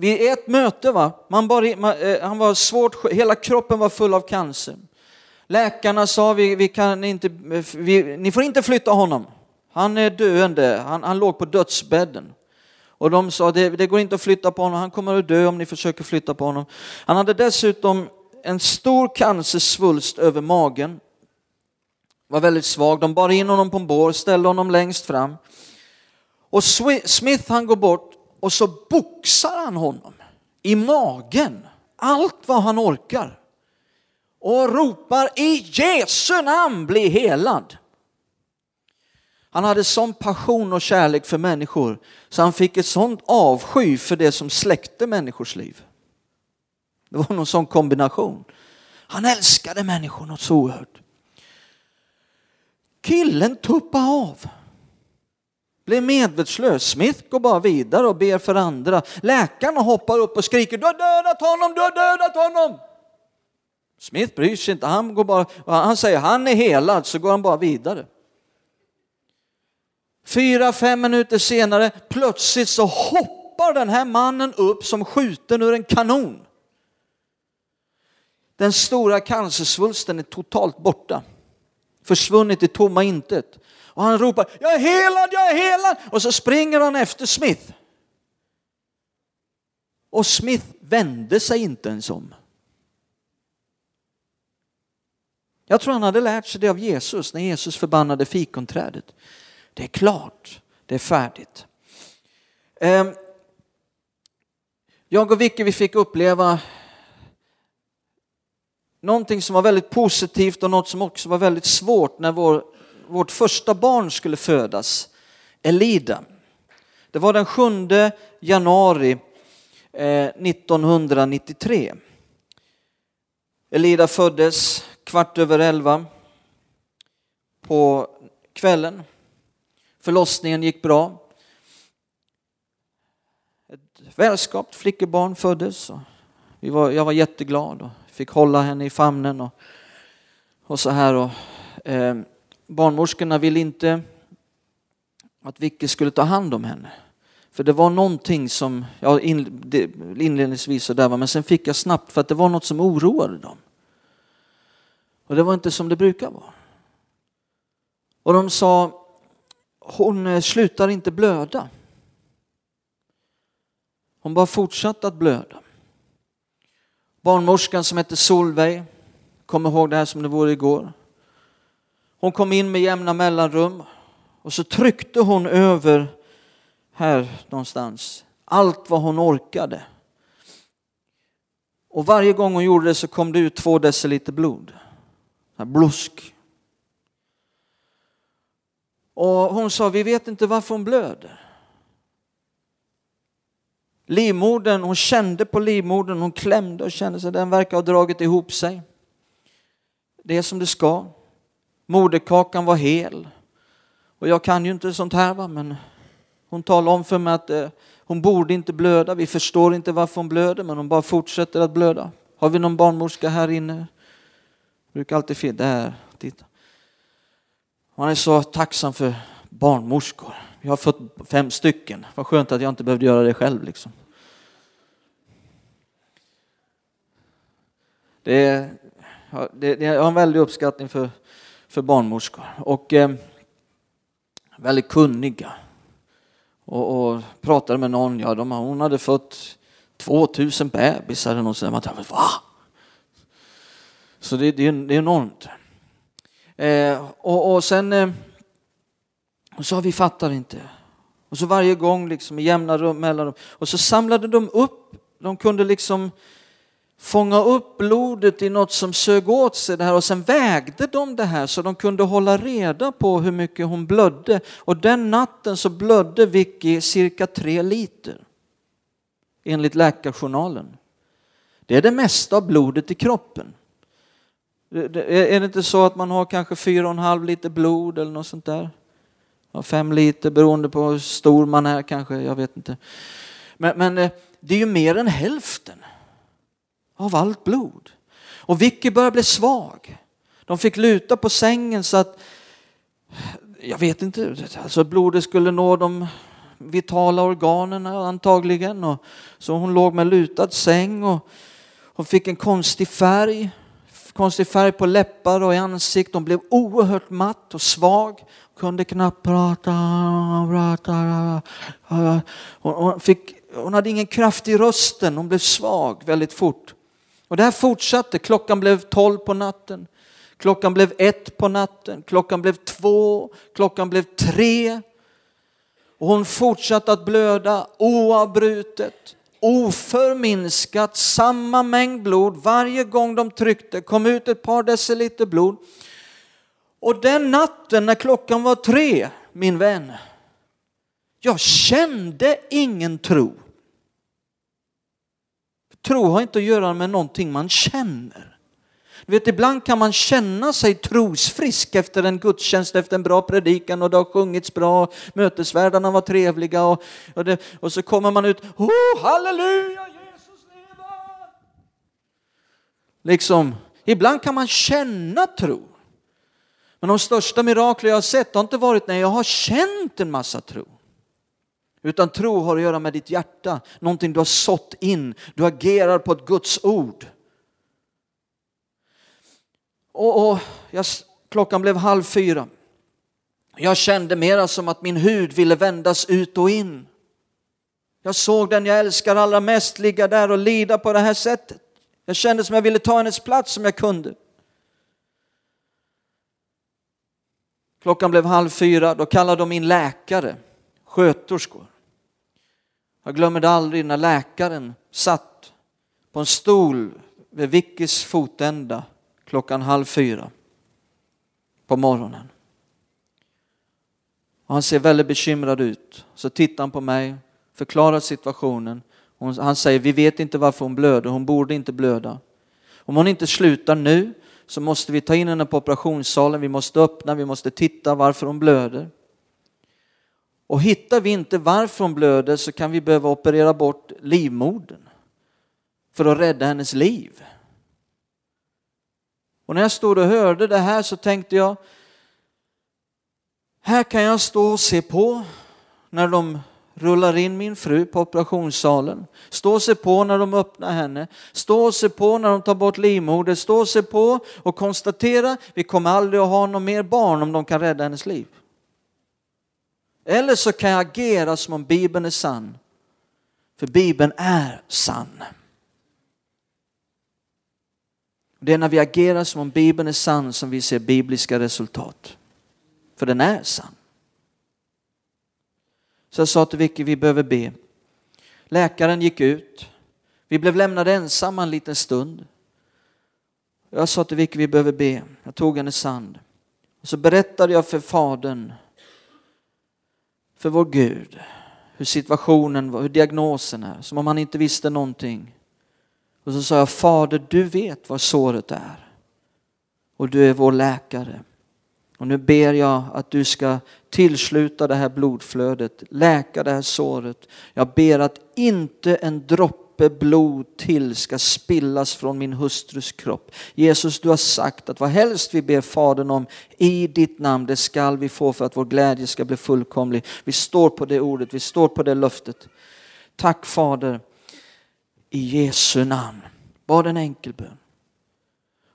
vid ett möte, va, man bara, man, eh, han var svårt, hela kroppen var full av cancer. Läkarna sa vi, vi kan inte, vi, ni får inte flytta honom. Han är döende, han, han låg på dödsbädden. Och de sa det, det går inte att flytta på honom, han kommer att dö om ni försöker flytta på honom. Han hade dessutom en stor cancersvulst över magen. Var väldigt svag, de bar in honom på en bår, ställde honom längst fram. Och Smith han går bort och så boxar han honom i magen, allt vad han orkar. Och ropar i Jesu namn bli helad. Han hade sån passion och kärlek för människor så han fick ett sånt avsky för det som släckte människors liv. Det var någon sån kombination. Han älskade människor något så oerhört. Killen tuppade av blir medvetslös. Smith går bara vidare och ber för andra. Läkarna hoppar upp och skriker du har dödat honom, du har dödat honom. Smith bryr sig inte, han, går bara, han säger han är helad så går han bara vidare. Fyra, fem minuter senare plötsligt så hoppar den här mannen upp som skjuten ur en kanon. Den stora cancersvulsten är totalt borta. Försvunnit i tomma intet. Och han ropar, jag är helad, jag är helad! Och så springer han efter Smith. Och Smith vände sig inte ens om. Jag tror han hade lärt sig det av Jesus när Jesus förbannade fikonträdet. Det är klart, det är färdigt. Ehm, jag och Vicky vi fick uppleva någonting som var väldigt positivt och något som också var väldigt svårt när vår, vårt första barn skulle födas, Elida. Det var den 7 januari eh, 1993. Elida föddes kvart över elva på kvällen. Förlossningen gick bra. Ett välskapt flickebarn föddes. Vi var, jag var jätteglad och fick hålla henne i famnen och, och så här. Och, eh, barnmorskorna ville inte att Vicky skulle ta hand om henne. För det var någonting som, ja inledningsvis så där var, men sen fick jag snabbt för att det var något som oroade dem. Och det var inte som det brukar vara. Och de sa, hon eh, slutar inte blöda. Hon bara fortsatte att blöda. Barnmorskan som hette Solveig, kom ihåg det här som det vore igår. Hon kom in med jämna mellanrum och så tryckte hon över här någonstans allt vad hon orkade. Och varje gång hon gjorde det så kom det ut två deciliter blod. Blusk. Och hon sa, vi vet inte varför hon blöder. Livmodern, hon kände på livmodern, hon klämde och kände sig, den verkar ha dragit ihop sig. Det är som det ska. Moderkakan var hel. Och jag kan ju inte sånt här va, men hon talade om för mig att eh, hon borde inte blöda. Vi förstår inte varför hon blöder, men hon bara fortsätter att blöda. Har vi någon barnmorska här inne? Brukar alltid finnas, där, titta. Man är så tacksam för barnmorskor. Jag har fått fem stycken. Vad skönt att jag inte behövde göra det själv. Liksom. Det är, det, det, jag har en väldig uppskattning för, för barnmorskor. Och eh, väldigt kunniga. Och, och pratade med någon, ja, de, hon hade fått 2000 bebisar eller något sånt. Man tänkte, va? Så det, det, det är enormt. Eh, och, och sen eh, och sa vi fattar inte. Och så varje gång liksom i jämna rum, mellanrum. Och så samlade de upp, de kunde liksom fånga upp blodet i något som sög åt sig det här och sen vägde de det här så de kunde hålla reda på hur mycket hon blödde. Och den natten så blödde Vicky cirka tre liter enligt läkarjournalen. Det är det mesta av blodet i kroppen. Är det inte så att man har kanske fyra och en halv liter blod eller något sånt där? Ja, fem liter beroende på hur stor man är kanske, jag vet inte. Men, men eh, det är ju mer än hälften av allt blod. Och Vicky började bli svag. De fick luta på sängen så att, jag vet inte, alltså blodet skulle nå de vitala organen antagligen. Och så hon låg med lutad säng och hon fick en konstig färg, konstig färg på läppar och i ansiktet. Hon blev oerhört matt och svag, kunde knappt prata. Hon, fick, hon hade ingen kraft i rösten, hon blev svag väldigt fort. Och det här fortsatte. Klockan blev tolv på natten. Klockan blev ett på natten. Klockan blev två. Klockan blev tre. Och hon fortsatte att blöda oavbrutet, oförminskat, samma mängd blod. Varje gång de tryckte kom ut ett par deciliter blod. Och den natten när klockan var tre, min vän, jag kände ingen tro. Tro har inte att göra med någonting man känner. Du vet, ibland kan man känna sig trosfrisk efter en gudstjänst, efter en bra predikan och det har sjungits bra, mötesvärdarna var trevliga och, och, det, och så kommer man ut, oh, halleluja, Jesus lever! Liksom, ibland kan man känna tro. Men de största mirakler jag har sett har inte varit när jag har känt en massa tro. Utan tro har att göra med ditt hjärta, någonting du har sått in. Du agerar på ett Guds ord. Och, och jag, klockan blev halv fyra. Jag kände mera som att min hud ville vändas ut och in. Jag såg den jag älskar allra mest ligga där och lida på det här sättet. Jag kände som jag ville ta hennes plats som jag kunde. Klockan blev halv fyra, då kallade de in läkare, sköterskor. Jag glömmer det aldrig när läkaren satt på en stol vid Vickis fotända klockan halv fyra på morgonen. Och han ser väldigt bekymrad ut. Så tittar han på mig, förklarar situationen. Han säger, vi vet inte varför hon blöder, hon borde inte blöda. Om hon inte slutar nu så måste vi ta in henne på operationssalen, vi måste öppna, vi måste titta varför hon blöder. Och hittar vi inte varför hon blöder så kan vi behöva operera bort livmodern för att rädda hennes liv. Och när jag stod och hörde det här så tänkte jag, här kan jag stå och se på när de rullar in min fru på operationssalen. Stå och se på när de öppnar henne. Stå och se på när de tar bort livmodern. Stå och se på och konstatera, vi kommer aldrig att ha någon mer barn om de kan rädda hennes liv. Eller så kan jag agera som om Bibeln är sann. För Bibeln är sann. Det är när vi agerar som om Bibeln är sann som vi ser bibliska resultat. För den är sann. Så jag sa till Vicky, vi behöver be. Läkaren gick ut. Vi blev lämnade ensamma en liten stund. Jag sa till Vicky, vi behöver be. Jag tog hennes hand. Och så berättade jag för fadern, för vår Gud, hur situationen var, hur diagnosen är, som om han inte visste någonting. Och så sa jag, Fader du vet vad såret är. Och du är vår läkare. Och nu ber jag att du ska tillsluta det här blodflödet, läka det här såret. Jag ber att inte en droppe blod till ska spillas från min hustrus kropp. Jesus, du har sagt att vad helst vi ber Fadern om i ditt namn, det skall vi få för att vår glädje ska bli fullkomlig. Vi står på det ordet, vi står på det löftet. Tack Fader i Jesu namn. Bad en enkel bön.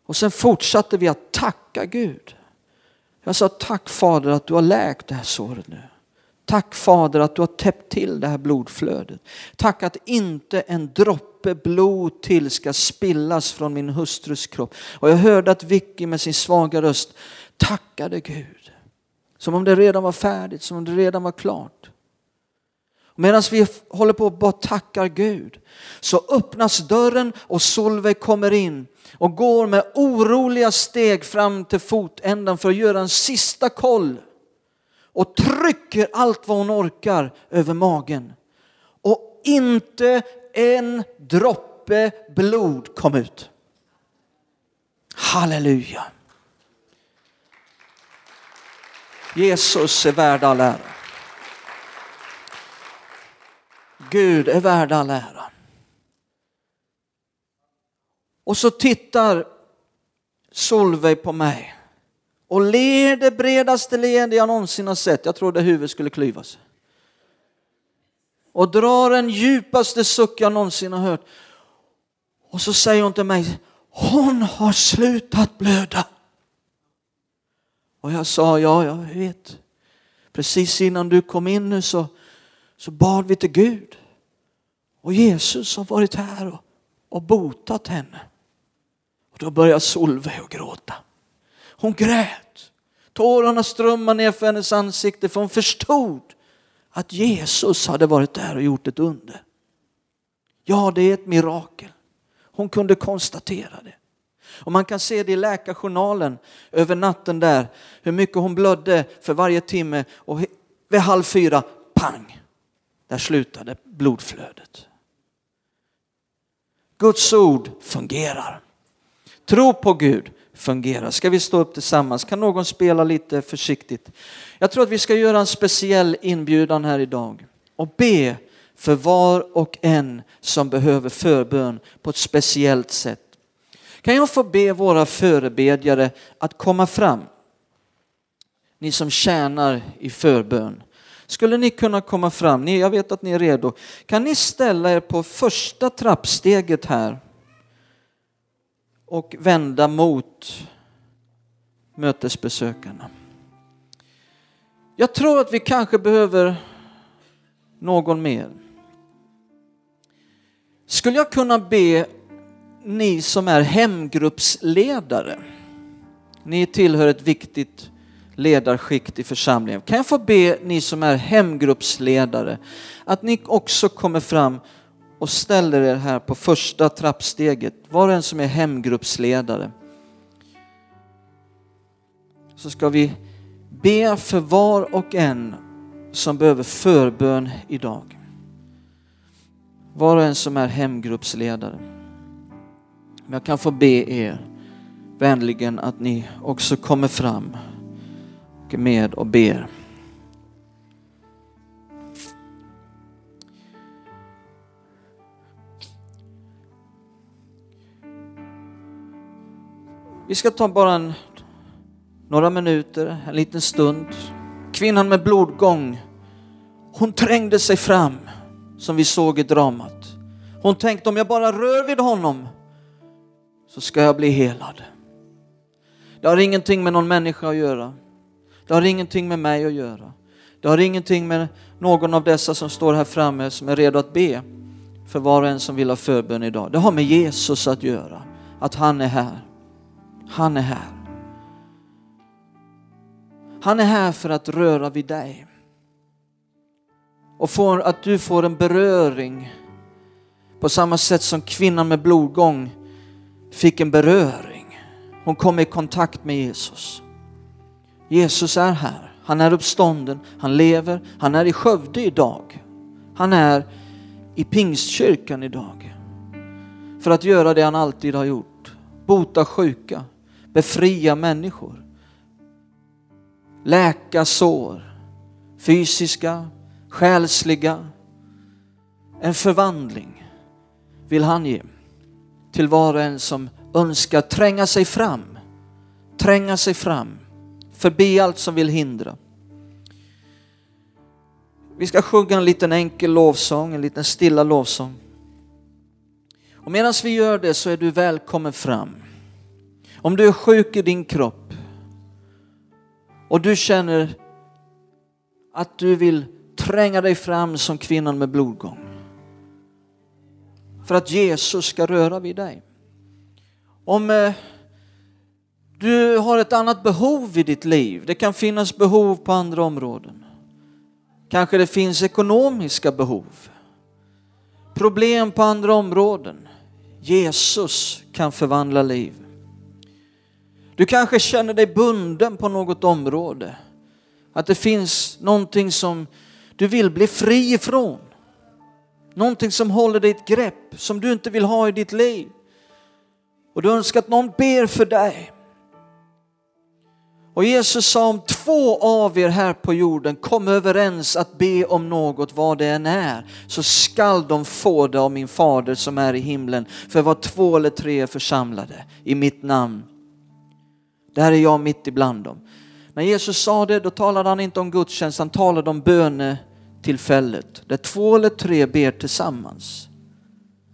Och sen fortsatte vi att tacka Gud. Jag sa tack Fader att du har läkt det här såret nu. Tack Fader att du har täppt till det här blodflödet. Tack att inte en droppe blod till ska spillas från min hustrus kropp. Och jag hörde att Vicky med sin svaga röst tackade Gud. Som om det redan var färdigt, som om det redan var klart. Medan vi håller på och bara tackar Gud så öppnas dörren och Solveig kommer in och går med oroliga steg fram till fotändan för att göra en sista koll och trycker allt vad hon orkar över magen. Och inte en droppe blod kom ut. Halleluja. Jesus är värd all ära. Gud är värd all ära. Och så tittar Solveig på mig och ler det bredaste leende jag någonsin har sett. Jag trodde huvudet skulle klyvas. Och drar den djupaste suck jag någonsin har hört. Och så säger hon till mig, hon har slutat blöda. Och jag sa, ja, jag vet. Precis innan du kom in nu så, så bad vi till Gud. Och Jesus har varit här och, och botat henne. Och då började Solveig att gråta. Hon grät. Tårarna strömmade ner för hennes ansikte för hon förstod att Jesus hade varit där och gjort ett under. Ja, det är ett mirakel. Hon kunde konstatera det. Och man kan se det i läkarjournalen över natten där, hur mycket hon blödde för varje timme och vid halv fyra, pang, där slutade blodflödet. Guds ord fungerar. Tro på Gud fungerar. Ska vi stå upp tillsammans? Kan någon spela lite försiktigt? Jag tror att vi ska göra en speciell inbjudan här idag och be för var och en som behöver förbön på ett speciellt sätt. Kan jag få be våra förebedjare att komma fram? Ni som tjänar i förbön. Skulle ni kunna komma fram? jag vet att ni är redo. Kan ni ställa er på första trappsteget här? Och vända mot mötesbesökarna. Jag tror att vi kanske behöver någon mer. Skulle jag kunna be ni som är hemgruppsledare, ni tillhör ett viktigt ledarskikt i församlingen. Kan jag få be ni som är hemgruppsledare att ni också kommer fram och ställer er här på första trappsteget, var och en som är hemgruppsledare. Så ska vi be för var och en som behöver förbön idag. Var och en som är hemgruppsledare. Men jag kan få be er vänligen att ni också kommer fram och är med och ber. Vi ska ta bara en, några minuter, en liten stund. Kvinnan med blodgång, hon trängde sig fram som vi såg i dramat. Hon tänkte om jag bara rör vid honom så ska jag bli helad. Det har ingenting med någon människa att göra. Det har ingenting med mig att göra. Det har ingenting med någon av dessa som står här framme som är redo att be för var och en som vill ha förbön idag. Det har med Jesus att göra, att han är här. Han är här. Han är här för att röra vid dig. Och för att du får en beröring på samma sätt som kvinnan med blodgång fick en beröring. Hon kom i kontakt med Jesus. Jesus är här. Han är uppstånden, han lever, han är i Skövde idag. Han är i Pingstkyrkan idag. För att göra det han alltid har gjort. Bota sjuka, befria människor. Läka sår, fysiska, själsliga. En förvandling vill han ge till var och en som önskar tränga sig fram, tränga sig fram, förbi allt som vill hindra. Vi ska sjunga en liten enkel lovsång, en liten stilla lovsång. Och medan vi gör det så är du välkommen fram. Om du är sjuk i din kropp och du känner att du vill tränga dig fram som kvinnan med blodgång. För att Jesus ska röra vid dig. Om eh, du har ett annat behov i ditt liv, det kan finnas behov på andra områden. Kanske det finns ekonomiska behov. Problem på andra områden. Jesus kan förvandla liv. Du kanske känner dig bunden på något område. Att det finns någonting som du vill bli fri ifrån. Någonting som håller dig ett grepp som du inte vill ha i ditt liv. Och du önskar att någon ber för dig. Och Jesus sa om två av er här på jorden kom överens att be om något vad det än är så skall de få det av min fader som är i himlen. För var två eller tre är församlade i mitt namn. Där är jag mitt ibland dem. När Jesus sa det då talade han inte om gudstjänst, han talade om bönetillfället. Där två eller tre ber tillsammans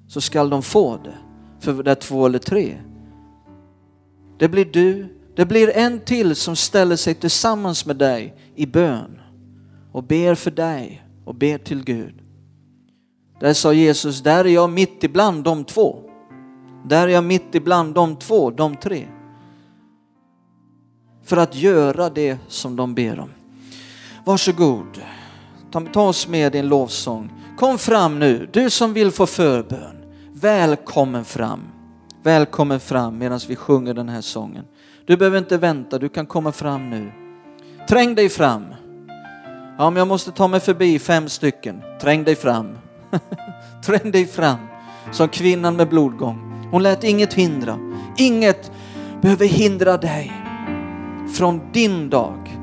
så skall de få det. För där två eller tre. Det blir du, det blir en till som ställer sig tillsammans med dig i bön och ber för dig och ber till Gud. Där sa Jesus, där är jag mitt ibland de två. Där är jag mitt ibland de två, de tre. För att göra det som de ber om. Varsågod, ta, ta oss med i en lovsång. Kom fram nu, du som vill få förbön. Välkommen fram. Välkommen fram medan vi sjunger den här sången. Du behöver inte vänta, du kan komma fram nu. Träng dig fram. Ja, om jag måste ta mig förbi fem stycken, träng dig fram. träng dig fram som kvinnan med blodgång. Hon lät inget hindra. Inget behöver hindra dig från din dag.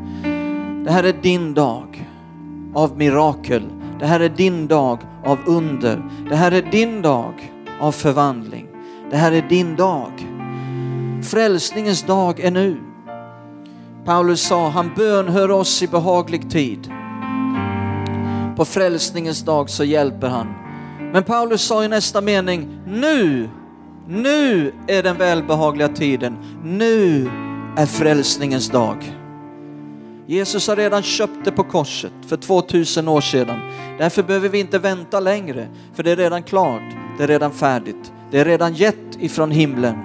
Det här är din dag av mirakel. Det här är din dag av under. Det här är din dag av förvandling. Det här är din dag. Frälsningens dag är nu. Paulus sa, han bönhör oss i behaglig tid. På frälsningens dag så hjälper han. Men Paulus sa i nästa mening, nu, nu är den välbehagliga tiden. Nu är frälsningens dag. Jesus har redan köpt det på korset för 2000 år sedan. Därför behöver vi inte vänta längre, för det är redan klart, det är redan färdigt. Det är redan gett ifrån himlen.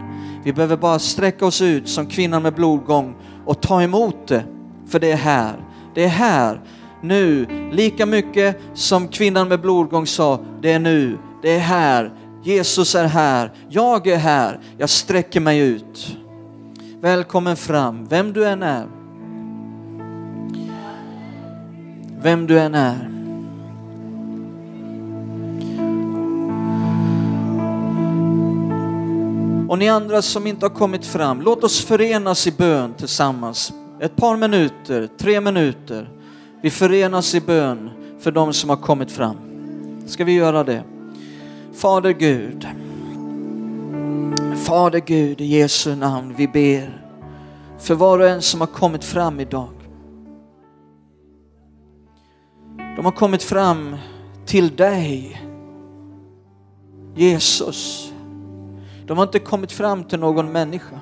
Vi behöver bara sträcka oss ut som kvinnan med blodgång och ta emot det. För det är här. Det är här, nu. Lika mycket som kvinnan med blodgång sa, det är nu. Det är här. Jesus är här. Jag är här. Jag sträcker mig ut. Välkommen fram, vem du än är. Vem du än är. Och ni andra som inte har kommit fram, låt oss förenas i bön tillsammans. Ett par minuter, tre minuter. Vi förenas i bön för de som har kommit fram. Ska vi göra det? Fader Gud. Fader Gud, i Jesu namn, vi ber för var och en som har kommit fram idag. De har kommit fram till dig, Jesus. De har inte kommit fram till någon människa.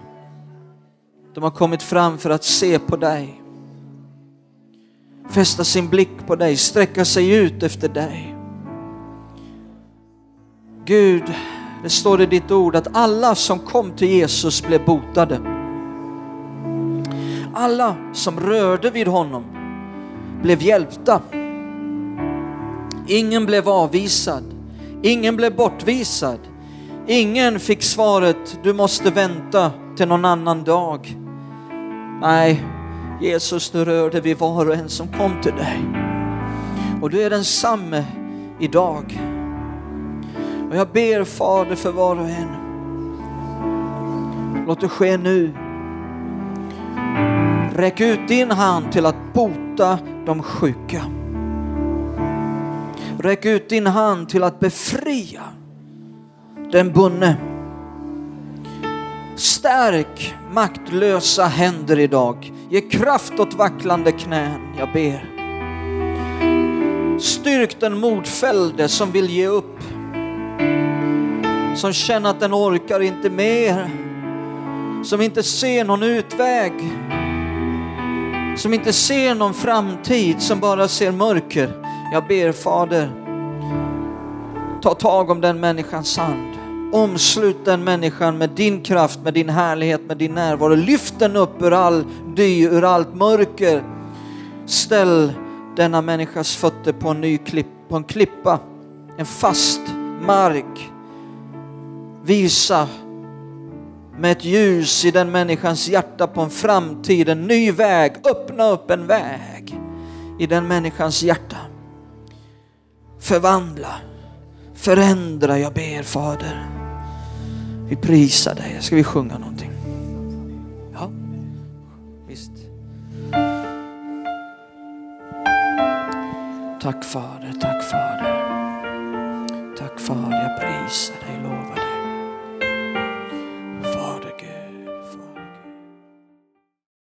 De har kommit fram för att se på dig. Fästa sin blick på dig, sträcka sig ut efter dig. Gud, det står i ditt ord att alla som kom till Jesus blev botade. Alla som rörde vid honom blev hjälpta. Ingen blev avvisad, ingen blev bortvisad. Ingen fick svaret, du måste vänta till någon annan dag. Nej, Jesus, du rörde vid var och en som kom till dig. Och du är densamme idag. Och jag ber Fader för var och en. Låt det ske nu. Räck ut din hand till att bota de sjuka. Räck ut din hand till att befria den bunne. Stärk maktlösa händer idag. Ge kraft åt vacklande knän, jag ber. Styrk den modfällde som vill ge upp. Som känner att den orkar inte mer. Som inte ser någon utväg. Som inte ser någon framtid, som bara ser mörker. Jag ber Fader, ta tag om den människans hand. Omslut den människan med din kraft, med din härlighet, med din närvaro. Lyft den upp ur all dy, ur allt mörker. Ställ denna människas fötter på en ny klipp, på en klippa, en fast mark. Visa med ett ljus i den människans hjärta på en framtid, en ny väg. Öppna upp en väg i den människans hjärta. Förvandla, förändra, jag ber Fader. Vi prisar dig. Ska vi sjunga någonting? Ja, visst. Tack Fader, tack Fader. Tack Fader, jag prisar dig